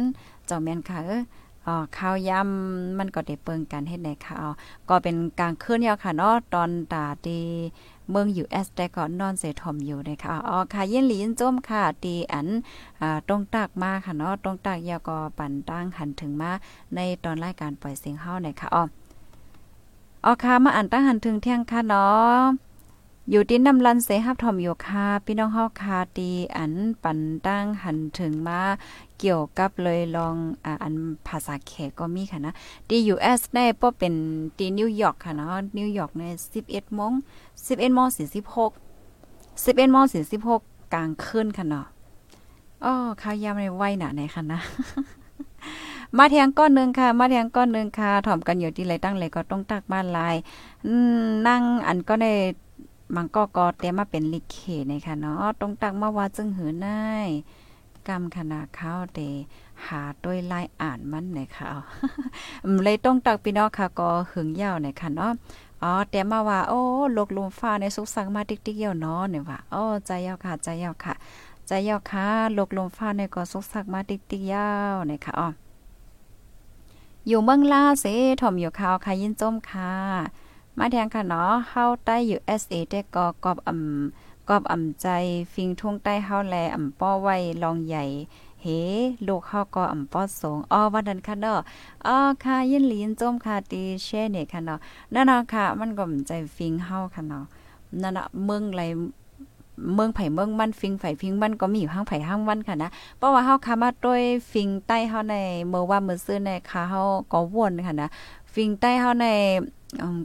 จองแม่นค่ะเอออ๋อข้าวย่ำมันก็ได้เปิงกันเฮ็ดได้ค่ะอ๋อก็เป็นกลางคืนยาวค่ะเนาะตอนตาตี เมืองอยู่แต่ก็นอนเสถมอยู่เลยค่ะอ๋อค่ะเย็นหลีนจมค่ะตีอันอ่าตรงตากมาค่ะเนาะตรงตากยาวก็ปั่นตั้งหันถึงมาในตอนรายการปล่อยเสียงเฮานะคะอ๋ออ๋อค่ะมาอ่านตั้งหันถึงเที่ยงค่ะเนาะ อยู่ที่น้ำลันเสฮับทอมอยู่ค่ะพี่น้องเฮาคาตีอันปั่นตั้งหันถึงมาเกี่ยวกับเลยลองอ่าอันภาษาแขกก็มีค่ะนะที่ US ได้ป้อเป็นที่นิวยอร์กค่ะเนาะนิวยอร์กใน11โมง11โมง46 11โมง46 กลางคืนค่ะเนาะอ้อข้าวยามในไว้หนาไหนค่ะนะมาแทงก้อนหนึ่งค่ะ มาแทงก้อนหนึ่งค่ะถ่อมกันอยู่ที่ไรตั้งเลยก็ต้องตักบ้านลายนั่งอันก็ใน มันก็ก็เตรียมาเป็นลิเคนะคะเนาะต้องตักมาว่าจึงหือนายกรรมขนาดข้าวเตหาด้วยลายอ่านมันนะคะเลยต้องตักพี่น้องค่ะก็หึงยาวนะคะเนาะอ๋อแต่มาว่า โอ้โลกลมฟ้าในสุกสังมาติ๊กๆเยี่ยวเนาะเนี่ยว่าอ๋อใจยาวค่ะใจยาวค่ะใจยาวค่ะโลกลมฟ้าในก็สุกสักมาติ๊กๆยาวเนี่ยค่ะอ๋ออยู่เมืองลาเสถ่อมอยู่ข่าวค่ะยินจมค่ะ มาแทงค่ะเนาะเฮาใต้ USA แต่ก็กอบอำกอบอำใจฟิงทุ่งใต้เฮาแลอำป้อไว้ลองใหญ่เฮลูกเฮาก็อำป้อสงอ้อวันนั้นค่ะเนาะอ้อค่ะยินลีนจมค่ะตีแช่เนี่ยค่ะเนาะนั่นเนาะค่ะ มันก็ใจฟิงเฮาค่ะเนาะนั่นน่ะเมืองไรเมืองไผ่เมืองมันฟิงไผ่ฟิงมันก็มีอยู่ห้างไผ่ห้างวันค่ะนะ เพราะว่าเฮาคามาด้วยฟิงใต้เฮาในเมื่อว่าเมื้อซื้อในคาเฮาก็วนค่ะนะ ฟิงใต้เฮาใน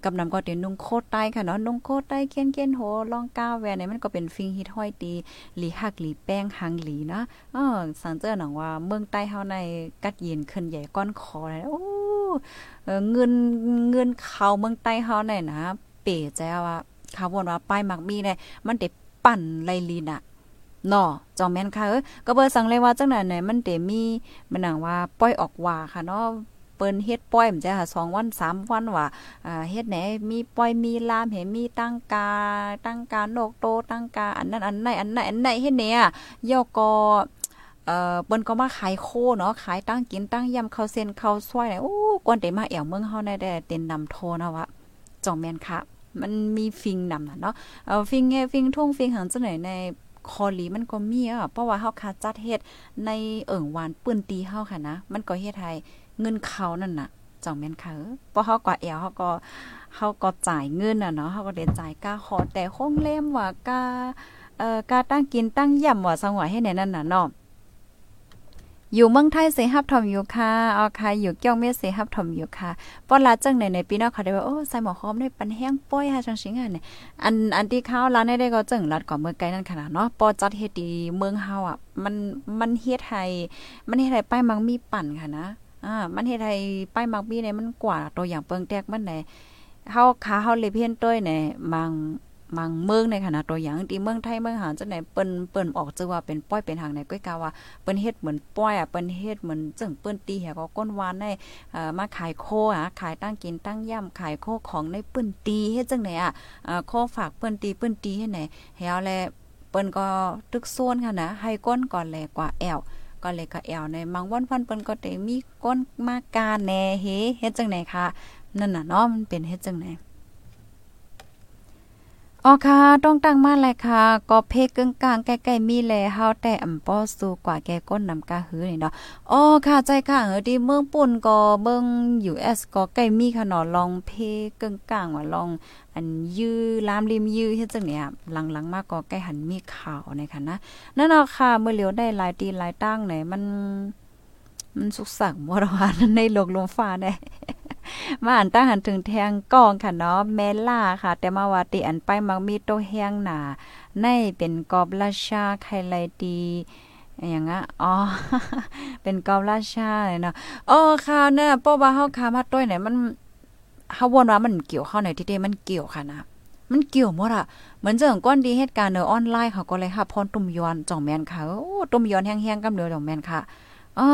กำนำก็เดี๋ยวนุ่งโคตรใต้ค่ะเนาะนุ่งโคตรใต้เคียนเคียนโหลองก้าวแวเนี่ยมันก็เป็นฟิงฮิตห้อยตีหลีหักหลีแป้งหังหลีนะเออสังเจอหนังว่าเมืองใต้เฮาในกัดเย็นขึ้นใหญ่ก้อนคอเลยโอ้เงินเงินเขาเมืองใต้เฮาในนะเป๋ใจว่าเขาวนว่าป้ายมักมีเนี่ยมันเด็ปั่นไลลีน่ะนาะจอมแม่นค่ะเออก็เบอร์สั่งเลยว่าจังนั้นเนี่ยมันเตมีมันหนังว่าป้อยออกว่าค่ะเนาะ เปิ้นเฮ็ดป้อยมันจะหา2วัน3วันว่าอ่าเฮ็ดไหนมีป้อยมีลามเห็นมีตั้งกาตั้งกาโนกโตตั้งกาอันนั้นอันไหนอันไหนอันไหนเฮ็ดเนี่ยย่อก็เอ่อเปิ้นก็มาขายโคเนาะขายตั้งกินตั้งยำข้าวเส้นข้าวซอยไหนโอ้กวนเตมาแอวเมืองเฮาได้เต็นนำโทนะวะจองแม่นค่ะมันมีฟิงนำน่ะเนาะเอ่อฟิงแงฟิงทุ่งฟิงหังจังไหนในคอลีมันก็มีอะเพราะว่าเฮาคาจัดเฮ็ดในเอิ่งหวานปื้นตีเฮาค่ะนะ มันก็เฮ็ดให้ เงินเขานั่นน่ะจ่องแม่นค่ะเพราะเฮาก็แอวเฮาก็เฮาก็จ่ายเงินน่ะเนาะเฮาก็ได้จ่ายกาขอแต่คงเล่มว่ากาเอ่อกาตั้งกินตั้งย่ำว่าสังว่าให้แน่นั่นน่ะเนาะอยู่เมืองไทยเสฮับถมอยู่ค่ะเอาค่ะอยู่เกี่ยวเมสเสฮับถมอยู่ค่ะปอลาจังในในปีนอกเขาได้ว่าโอ้ใส่หมอคอมได้ปันแห้งป้อยฮะจังสิงอะเนี่ยอันอันที่เขาร้านได้ก็จังรัดก่อเมืองไกลนั่นขนาดเนาะปอจัดเฮ็ดดีเมืองเฮาอะมันมันเฮ็ดให้มันเฮ็ดให้ป้ายมังมีปั่นค่ะนะ อ่ามันเฮ็ดให้ป้ายมังมีเนี่ยมันกว่าตัวอย่างเปิงแตกมันไหนเฮาขาเฮาเลยเพี้ยนต้อยเนี่ยมังมังเมืองในขณะตัวอย่างที่เมืองไทยเมืองหาจังไหนเปิ้นเปิ้นออกจือว่าเป็นป้อยเป็นหางในก้อยกาว่าเปิ้นเฮ็ดเหมือนป้อยอะเปิ้นเฮ็ดเหมือนจังเปิ้นตีแหก็ก้นวานในเอ่อมาขายโคอะขายตั้งกินตั้งย่ำขายโคของในเปิ้นตีเฮ็ดจังไหนอะเอ่อโคฝากเปิ้นตีเปิ้นตีเฮ็ดไหนเฮาแลเปิ้นก็ตึกโซนค่ะนะให้ก้นก่อนแลกว่าแอว ก็เลยก็แอวในมังวันฟันเปิ้นก็ได้มีก้นมาการแน่เฮเฮ็ดจังไหนคะนั่นน่ะเนาะมันเป็นเฮ็ดจังไหน อ๋อค่ะ ต้องตั้งมาแลยค่ะ ก็เพกึ่งกลางใกล้ๆมีแลเฮาแต่อำป้อสู้กว่าแกก้นนำกาหือนี่เนาะอ๋อค่ะ ใจค่ะเออที่เมืองปุ่นก็เบิ่ง US ก็ใกล้มีค่ะเนาะลองเพกึ่งกลางว่าลอง อันยื้อลามริมยื้อเฮ็ดจังเนี่ยหลังๆมาก็ใกล้หันมีข่าวในค่ะนะนั่นเนาะค่ะเมื่อเหลียวได้หลายตีหลายตั้งไหนมัน มันสุกสักบ่ว่าในโลกลมฟ้าได้มาอันตั้งหันถึงแทงกองค่ะเนาะแม่ล่าค่ะ แต่มาวาติอันไปมักมีโตแห้งหนาในเป็นกอบราชาไคไลตีอย่างอะอ๋อ เป็นกอบราชาเลยเนาะอ๋อค่ะเนี่ยเพราว่าเฮาคามาต้วยไหนมันเฮาวนว่ามันเกี่ยวเข้าไหนที่เดมันเกี่ยวค่ะนะมันเกี่ยวหมดอะเหมือนเจังก้อนดีเหตุการณ์เนอออนไลน์เขาก็เลยค่ะพรตุ่มยอนจ่องแมนค่ะโอ้ตุ่มยอนแห้งๆกำเดือจ่องแมนค่ะ อ๋อ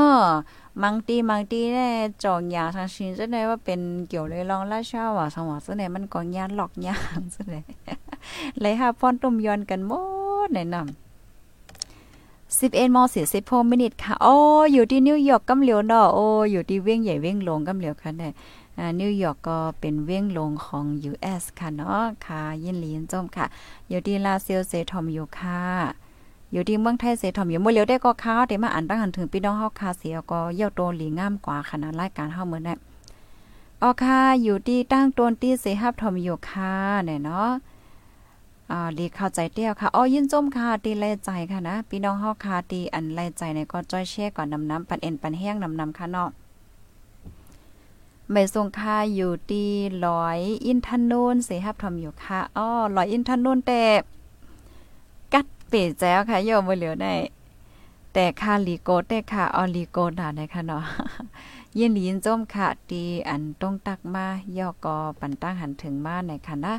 มังตีมังตีแน่จองยาทางชินจะได้ว่าเป็นเกี่ยวเลยลองราชาว่าสมองซะไหนมันก็ยานหลอกยางซะไหนเลยค่ะพรตุ่มยอนกันหมดแนะนำสิบเอ็ดมอสี่สิบหกมินิทค่ะ โอ้ อยู่ที่นิวยอร์กกำเหลียวเนาะโอ้ อยู่ที่เวียงใหญ่เวียงลงกำเหลียวค่ะเนี่ยนิวยอร์กก็เป็นเวียงลงของ US ค่ะเนาะค่ะ ยินลีนจมค่ะ อยู่ที่ลาเซียวเซทอมอยู่ค่ะ อยู่ที่เมืองไทยเสถอมอยู่เมื่อเลียวได้ก็ค้าแต่มาอ่านตั้งหันถึงพี่น้องเฮาคาเสียก็เยี่ยวโตหลีงามกว่าขนาดรายการเฮาเหมือนน่ะออค่ะอยู่ที่ตั้งตนที่เสฮับทอมอยู่ค่ะเนี่ยเนาะอ่าดีเข้าใจเตี้ยวค่ะอ๋อยินจมค่ะตีแลใจค่ะนะพี่น้องเฮาคาตีอันแลใจเนี่ยก็จ้อยแช่ก่อนนำน้ำปันเอ็นปันแห้งนำน้ำค่ะเนาะไม่ทรงค่าอยู่ที่ร้อยอินทนนเสฮับทอมอยู่ค่ะอ๋อร้อยอินทนนแต่ ปิดแจ้วค่ะโยมบ่เหลียวได้แต่ค่าลีโกแต่ค่ะออลีโกน่ะนะคะเนาะยินยินจมค่ะตีอันต้องตักมาย่อกอปันตั้งหันถึงมาในค่ะนะ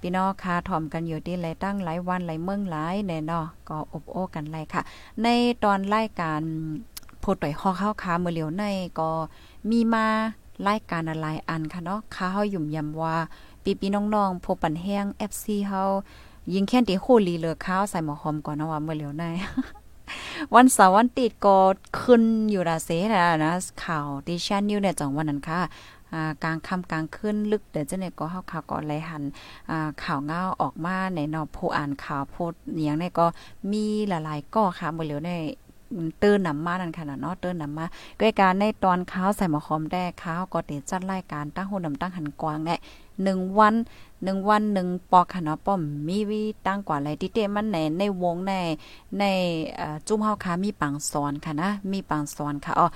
พี่น้องค่ะถ่อมกันอยู่ที่ไรตั้งหลายวันหลายเมืองหลายแน่เนาะก็อบโอ้กันไรค่ะ ในตอนรายการพูดต่อยข้อเข้าค้าเมื่อเหลียวในก็มีมารายการอะไรอันค่ะเนาะค้าเฮาหยุ่มยำว่าปีปีน้องๆพปันแห้ง FC เฮา ยิงแค่ตีโคลีเลอข้าวใส่หมอหอมก่อนนะว่าเมื่อเหลียวในวันเสาร์วันติดก็ขึ้นอยู่ราเซนะนะข่าวดิชันนิวเนี่ยจังวันนั้นค่ะกลางค่ำกลางขึ้นลึกเดี๋ยวจะเนี่ยก็เฮาข่าวก่อนเลหันข่าวเงาออกมาในนอผู้อ่านข่าวโพดอย่างนี้ก็มีหลายๆก็ค่ะเมื่อเหลียวในเตือนนำมานั่นค่ะเนาะเตือนนำมาด้วยการในตอนข้าวใส่หมอคอมแด้ข้าวก็เตจัดรายการตั้งหูนำตั้งหันกวางเนี่ย หนึ่งวันหนึ่งวันหนึ่งปอกค่ะเนาะป้อมมีวิตั้งกว่าอะไรที่เตมันในในวงในในจุ่มเฮาค่ะมีปังสอนค่ะนะมีปังสอนค่ะอ๋อ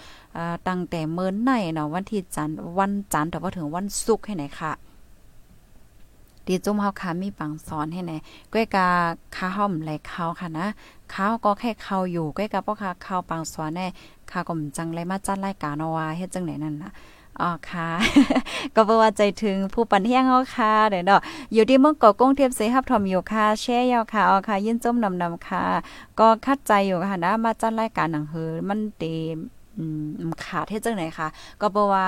ตั้งแต่เมื่อในเนาะวันที่จันทร์วันจันทร์แต่ว่าถึงวันศุกร์ให้ไหนค่ะตีจุ่มเฮาค่ะมีปังสอนให้ไหนก้อยกาข้าห้อมไหลข้าวค่ะนะข้าวก็แค่ข้าวอยู่ก้อยกาพ่อค่ะข้าวปังสอนแน่ข้าก็มจังเลยมาจัดรายการเอาว่าเฮ็ดจังไหนนั่นน่ะ อ๋อค่ะ ก็บ่ว่าใจถึงผู้ปันเฮียงเฮาค่ะเด้อเนาะอยู่ที่เมืองเกาะกงเทียบเสฮับทอมอยู่ค่ะแช่ยาวค่ะอ๋อค่ะ ยินจมนำนำค่ะ ก็คัดใจอยู่ค่ะนะมาจัดรายการหนังเฮือมันเตอืมขาดเฮ็ดจังไหนค่ะก็บ่ว่า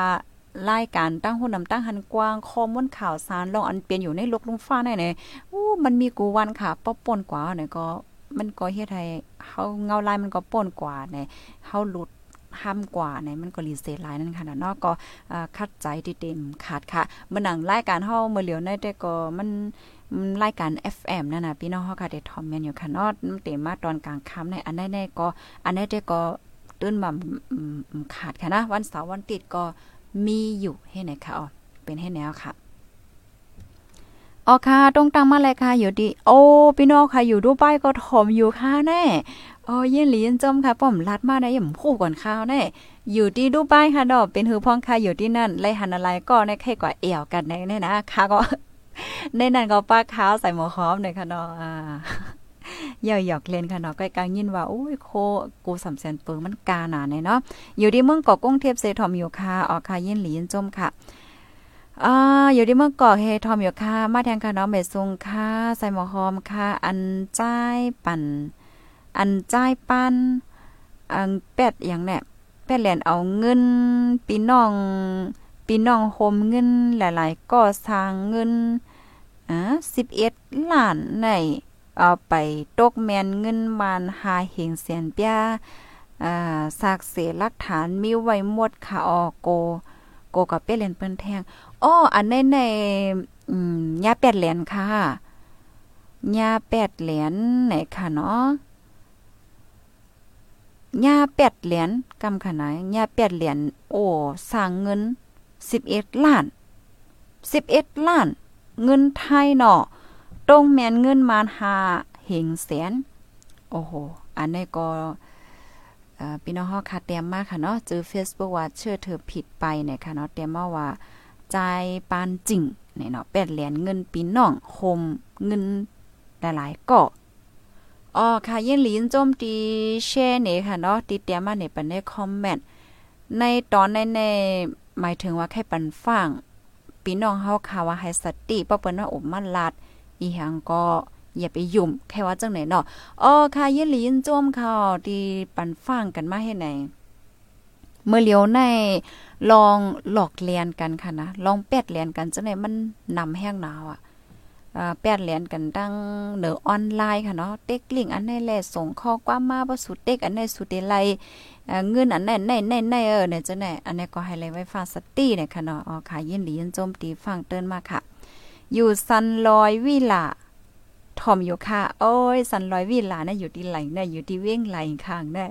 รายการตั้งหุ่นนำตั้งหันกว้างข้อมูลข่าวสารลองอันเปลี่ยนอยู่ในโลกลุงฟ้าได้เนี่ยอู้มันมีกูวันค่ะป๊อป่นกว่าเนี่ยก็มันก็เฮ็ดให้เฮาเงาลายมันก็ป่นกว่าเนี่ยเฮาหลุด ห้ามกว่าในมันก็รีเซ็ตหลายนั่นค่ะเนาะก็คัดใจที่เต็มขาดค่ะเมื่อหนังรายการเฮาเมื่อเหลียวในแต่ก็มันรายการ FM นั่นน่ะพี่น้องเฮาก็ได้ทอมแม่นอยู่ค่ะเนาะเต็มมาตอนกลางค่ำในอันใดๆก็อันใดๆก็ตื่นมาขาดค่ะนะ วันเสาร์วันติดก็มีอยู่ให้ไหนค่ะอ๋อเป็นให้แนวค่ะอ๋อค่ะตรงตังมาเลยค่ะอยู่ดี โอ้พี่น้องค่ะอยู่ดูป้ายก็ถมอยู่ค่ะแน่ อ๋อเย็นหลียนจมค่ะป้อมลัดมาได้ย่ำคู่ก่อนข้าวแน่อยู่ที่ดูป้ายค่ะดอกเป็นหือพ้องค่ะอยู่ที่นั่นไล่หันอะไรก็ในแค่กว่าเอี่ยวกันในนี่นะค่ะก็ในนั้นก็ป้าขาวใส่หมวกหอมเลยค่ะเนาะอ่าย่อยหยอกเล่นค่ะเนาะใกล้กลางยินว่าโอ้ยโคกูสำแสนเปิงมันกาหนาเนาะอยู่ที่เมืองเกาะกุ้งเทพเซทอมอยู่ค่ะออกค่ะยินหลียนจมค่ะอ่าอยู่ที่เมืองเกาะเฮทอมอยู่ค่ะมาแทงค่ะเนาะเมซุงค่ะใส่หมอหอมค่ะอันใจปั่น อันจ่ายปันอันเป็ดอย่างเนี่ยเป็ดแหลนเอาเงินปีน้องปีน้องโฮมเงินหลายๆก็สร้างเงินอ่า11ล้านในเอาไปตกแมนเงินมานหาเหงเสียนเปียอ่าซากเสหลักฐานมีไว้หมดค่ะออโก โกกับเปดเหรียญเปิ้นแทงอ้ออันในในอืมยาเป็ดเหรียญค่ะยาแปดเหรียญไหนค่ะเนาะ ญาแปดเหรียญกำขนาดญาแปดเหรียญโอ้สร้างเงินสิบเอ็ดล้านสิบเอ็ดล้าน เงินไทยเนาะตรงแมนเงินมานหาเหงแสนโอ้โหอันนี้ก็พี่น้องเฮาค่ะเตรียมมาค่ะเนาะเจอ Facebook ว่าเชื่อเธอผิดไปเนี่ยค่ะเนาะเตรียมมาว่าใจปานจริงเนี่ยเนาะแปดเหรียญเงินปีน้องโฮมเงินหลายๆก็ อ๋อค่ะยินหลินจมตีแช่เนี่ยค่ะเนาะติดเตียมาเนี่ยปันในคอมเมนต์ในตอนในในหมายถึงว่าแค่ปันฟังพี่น้องเฮาค่ะว่าให้สติป้าเปิ้นว่าอบมันลัดอีหังก็อย่าไปยุ่มแค่ว่าจังไหนเนาะอ๋อค่ะยินหลินจมค่ะที่ปันฟังกันมาให้ไหนเมื่อเลียวในลองหลอกเลียนกันค่ะนะลองแปดเลียนกันจังไหนมันนำแห้งหนาวอะ แปดเหรียญกันตั้งเหนือออนไลน์ค่ะเนาะเต็กลิงอันไหนแลส่งข้อความมาบ่สุดเต็กอันไหนสุดเดไลเงินอันไหนไหนไหนไหนเออเนี่ยจะไหนอันนี้ก็ให้เลยไว้ฟังสตีเนี่ยค่ะเนาะอ๋อค่ะยินดียินโจมตีฟังเตือนมาค่ะ อยู่ซันลอยวิลาทอมอยู่ค่ะ โอ้ยซันลอยวิลาเนี่ยอยู่ที่ไหลเนี่ยอยู่ที่เว้งไหลข้างเนี่ย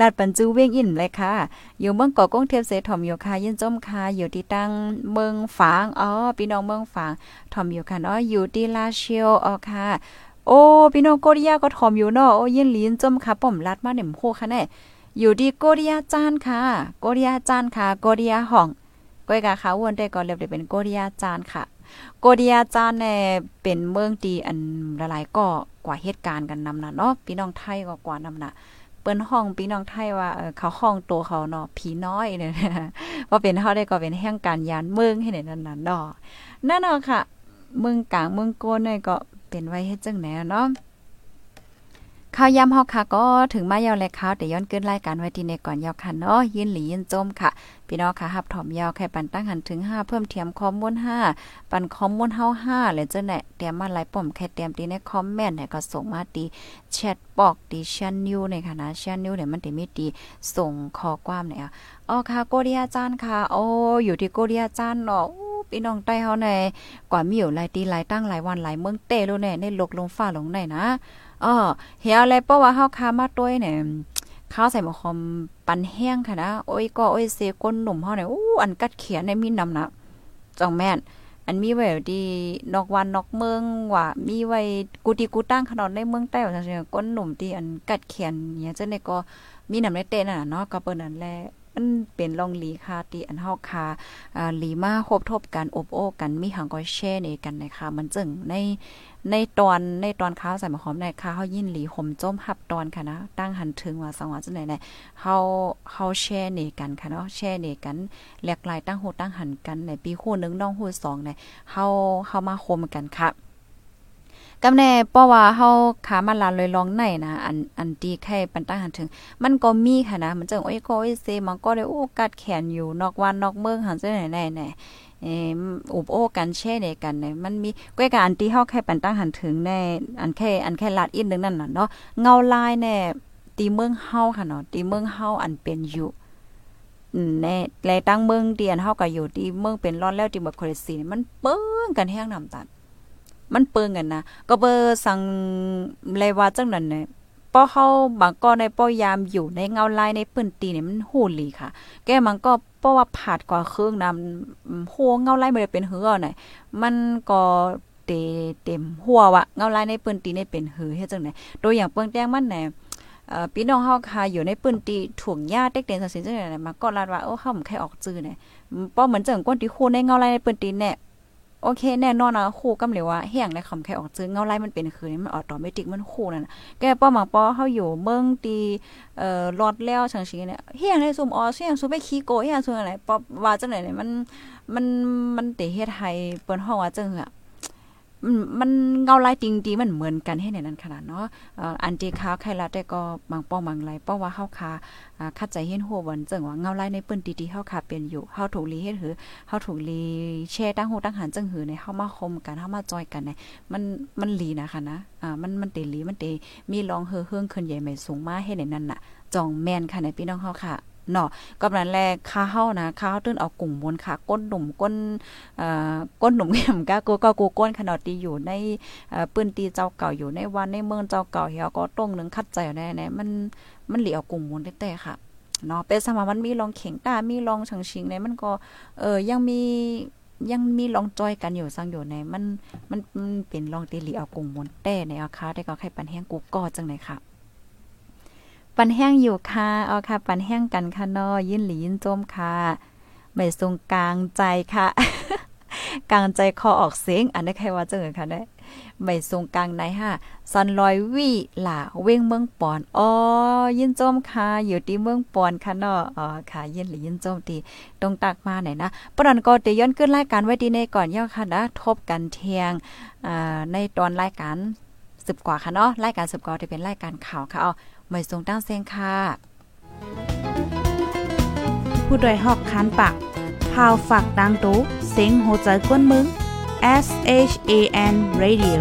ลาดปันจูเวียงอินเลยค่ะ อยู่เมืองเกาะกงเทียบเสถอมอยู่ค่ะยินจมค่ะ อยู่ที่ตั้งเมืองฝาง อ๋อ พี่น้องเมืองฝางถอมอยู่ค่ะเนาะอยู่ที่ลาเชียวอ๋อค่ะ โอ้ พี่น้องโกริยาก็ถอมอยู่เนาะ โอ้ยินลีนจมค่ะป้อมลัดมาเนี่ยโคค่ะแน่อยู่ที่โกริยาจานค่ะ โกริยาจานค่ะ โกริยาห้องก้อยกาขาวนได้ก็เรียบได้เป็นโกริยาจานค่ะ โกริยาจานแน่เป็นเมืองตีอันละลายก็กว่าเหตุการณ์กันนำนะเนาะ พี่น้องไทยก็กว่านำน่ะ เปิ้นห้องพี่น้องไทยว่าเขาห้องตัวเขาเนาะผีน้อยเนี่ยว่าเป็นเฮาได้ก็เป็นแห่งการยานเมืองให้ในนั้นน่ะดอกนั่นอนาะค่ะ เมืองกลางเมืองโกนเนี่ยก็เป็นไว้เฮ็ดจังไหนเนาะ ข่าวยำเฮาค่ะก็ถึงมายาวเลยข่าวแต่ย้อนเกินรายการไว้ที่ในก่อนยาวค่ะเนาะยินหลียินจมค่ะ พี่น้องค่ะหับถอมยาวแค่ปันตั้งหันถึง 5 เพิ่มเทียมคอมมูล5ปันคอมมูลเฮา5เลยจ้ะแหน่เตรียมมาหลายป่อมแค่เตรียมตีในคอมเมนต์เนี่ยก็ส่งมาตีแชทบอกตีชันนิวในค่ะนะชันนิวเนี่ยมันติมีตีส่งข้อความเนี่ยอ๋อค่ะโกเดียจานค่ะโอ้อยู่ที่โกเดียจานเนาะพี่น้องใต้เฮาในกว่ามีอยู่หลายตีหลายตั้งหลายวันหลายเมืองเตโลแน่ในลกลงฟ้าลงไหนนะ อ๋อเฮียอะไรเพราะว่าเฮาคามาต้วยเนี่ยข้าวใส่หมอคอมปันแห้งค่ะนะโอ้ยก็โอ้ยเซก้นหนุ่มเฮาเนี่ยอู้อันกัดเขียนในมีนำนะจองแม่น อันมีไว้ดีนอกวันนอกเมืองว่ามีไว้กูตีกูตั้งขนอนในเมืองใต้ว่าจังซี่ก้นหนุ่มที่อันกัดเขียนเนี่ยจังได๋ก็มีนำในเต้น่ะเนาะก็เปิ้นนั่นแหละมันเป็นลองหลีคาตีอันเฮาคาอ่าหลีมาคบทบกันอบโอ้กันมีหังก็แช่ในกันนะคะมันจึงใน ในตอนในตอนข้าวใส่หมะขอมในข้าเฮายินหลีห่มจ้มหับตอนค่ะนะตั้งหันถึงว่าสังว่าจังได๋เนี่ยเฮาเฮาแช่เนกันค่ะเนาะแช่เนกันแหลกหลายตั้งโหตั้งหันกันในปีคู่งน้องคู่2ในเฮาเฮามาคมกันค่ะ กำแน่เพราะว่าเฮาขามาลาเลยลองไหนนะอันอันตีแค่ปันตั้งหันถึง มันก็มีค่ะนะมันจังโอ้ยก็โอ้ยเซมันก็ได้โอ้กัดแขนอยู่นอกวันนอกเมืองหันจังไหนไหนไหนเออุบโอ้กันแช่ในกันเนี่ยมันมีก้อยกับอันที่เฮาแค่ปันตั้งหันถึงในอันแค่อันแค่ลาดอีกนึงนั่นน่ะเนาะเงาลายแน่ตีเมืองเฮาค่ะเนาะตีเมืองเฮาอันเป็นอยู่แน่แลตั้งเมืองเดียนเฮาก็อยู่ที่เมืองเป็นร้อนแล้วที่บ่คอเลซีมันเปิ้งกันแห้งน้ำตาล มันเปิงกันนะก็เบอร์สั่งเลยว่าจังนั้นเนี่ยป้อเขาบางก็ในป้อยามอยู่ในเงาลายในปืนตีเนี่ยมันหูหลีค่ะ แกมันก็ป้อว่าผาดกว่าเครื่องนำหัวเงาลายบ่ได้เป็นเหือหน่ะมันก็เตเต็มหัววะเงาลายในปืนตีเนี่ยเป็นเหือเฮ็ดจังได๋ตัวอย่างเปิงแต้งมันแหน่เอ่อพี่น้องเฮาค่ะอยู่ในปืนตีถ่วงหญ้าเต็กเต็นสิจังได๋มาก็ลาดว่าโอ้เฮาบ่ใครออกจื้อเนี่ยป้อเหมือนจังก้นที่คู่ในเงาลายในปืนตีเนี่ย โอเคแน่นอนนะคู่กำเหลวว่าเฮียงในคำแค่ออกจื้อเงาไล่มันเป็นคือนี่มันออโตเมติกมันคู่นั่นแกป้อหมังป้อเฮาอยู่เมืองตีเอ่อรอดแล้วชังชีเนี่ยเฮียงในซุ่มออเฮียงซุมไปขี้โกเฮียงซุมอะไรป้อว่าจังไหนเนี่ยมันมันมันเตเฮ็ดให้เปิ้นฮ้องว่าจังอะ มันเงาลายจริงดีมันเหมือนกันให้ในนั้นขนาดเนาะอันที่ค้าใครละแต่ก็บางป้องบางไรเพราะว่าเฮาคาคัดใจเห็นหัววันจังว่าเงาลายในปื้นตีๆเฮาคาเป็นอยู่เฮาถูกลีเฮ็ดหือเฮาถูกลีแช่ตั้งหูตั้งหันจังหือในเฮามาคมกันเฮามาจอยกันในมันมันลีนะคะนะอ่ามันมันเตลีมันเตมีรองเฮือเฮืองขึ้นใหญ่ใหม่สูงมาให้ในนั้นน่ะจองแม่นค่ะในพี่น้องเฮาค่ะ เนาะก็นั้นแลค้าเฮานะค้าเฮาตื้นเอากุ่มมนค่ะ ก้นหนุ่มก้นเอ่อก้นหนุ่มแหมก็กูก็กูก้นขนาดตีอยู่ในเอ่อปื้นตีเจ้าเก่าอยู่ในวันในเมืองเจ้าเก่าเฮียก็ต้งนึงคัดใจแน่ๆมันมันเหลียวกุ่มมนแต่ค่ะเนาะเป็นสมามันมีลองเข่งตามีลองชังชิงในมันก็เออยังมียังมีลองจอยกันอยู่ซังอยู่ในมันมันเป็นลองตีหลีเอากุ่มมนแต่ในอาคาได้ก็ใครปันแห้งกูก็จังไหนค่ะ ปันแห้งอยู่ค่ะเอาค่ะ ปันแห้งกันค่ะนอยินหลียินโจมค่ะไม่ทรงกลางใจค่ะ กลางใจคอออกเสียง อันนี้ใครว่าจังเอค่ะได้ไม่ทรงกลางไหนฮะซันลอยวีหล่าเว้งเมืองปอนอ๋อยินโจมค่ะ อยู่ที่เมืองปอนค่ะนาะอ๋อค่ะ ยินหรือยินโจมตีตรงตักมาไหนนะปนันก็เตย้อนขึ้นรายการไว้ดีในก่อนย่อค่ะนะทบกันเทียงอ่าในตอนรายการสืบกว่าค่ะเนาะรายการสืบกว่าที่เป็นรายการข่าวค่ะเอา ไม่ทรงตั้งเซงค่ะผู้โดยหอกคันปากพาวฝากดังตู้เซ็งโหใจกวนมึง S H A N Radio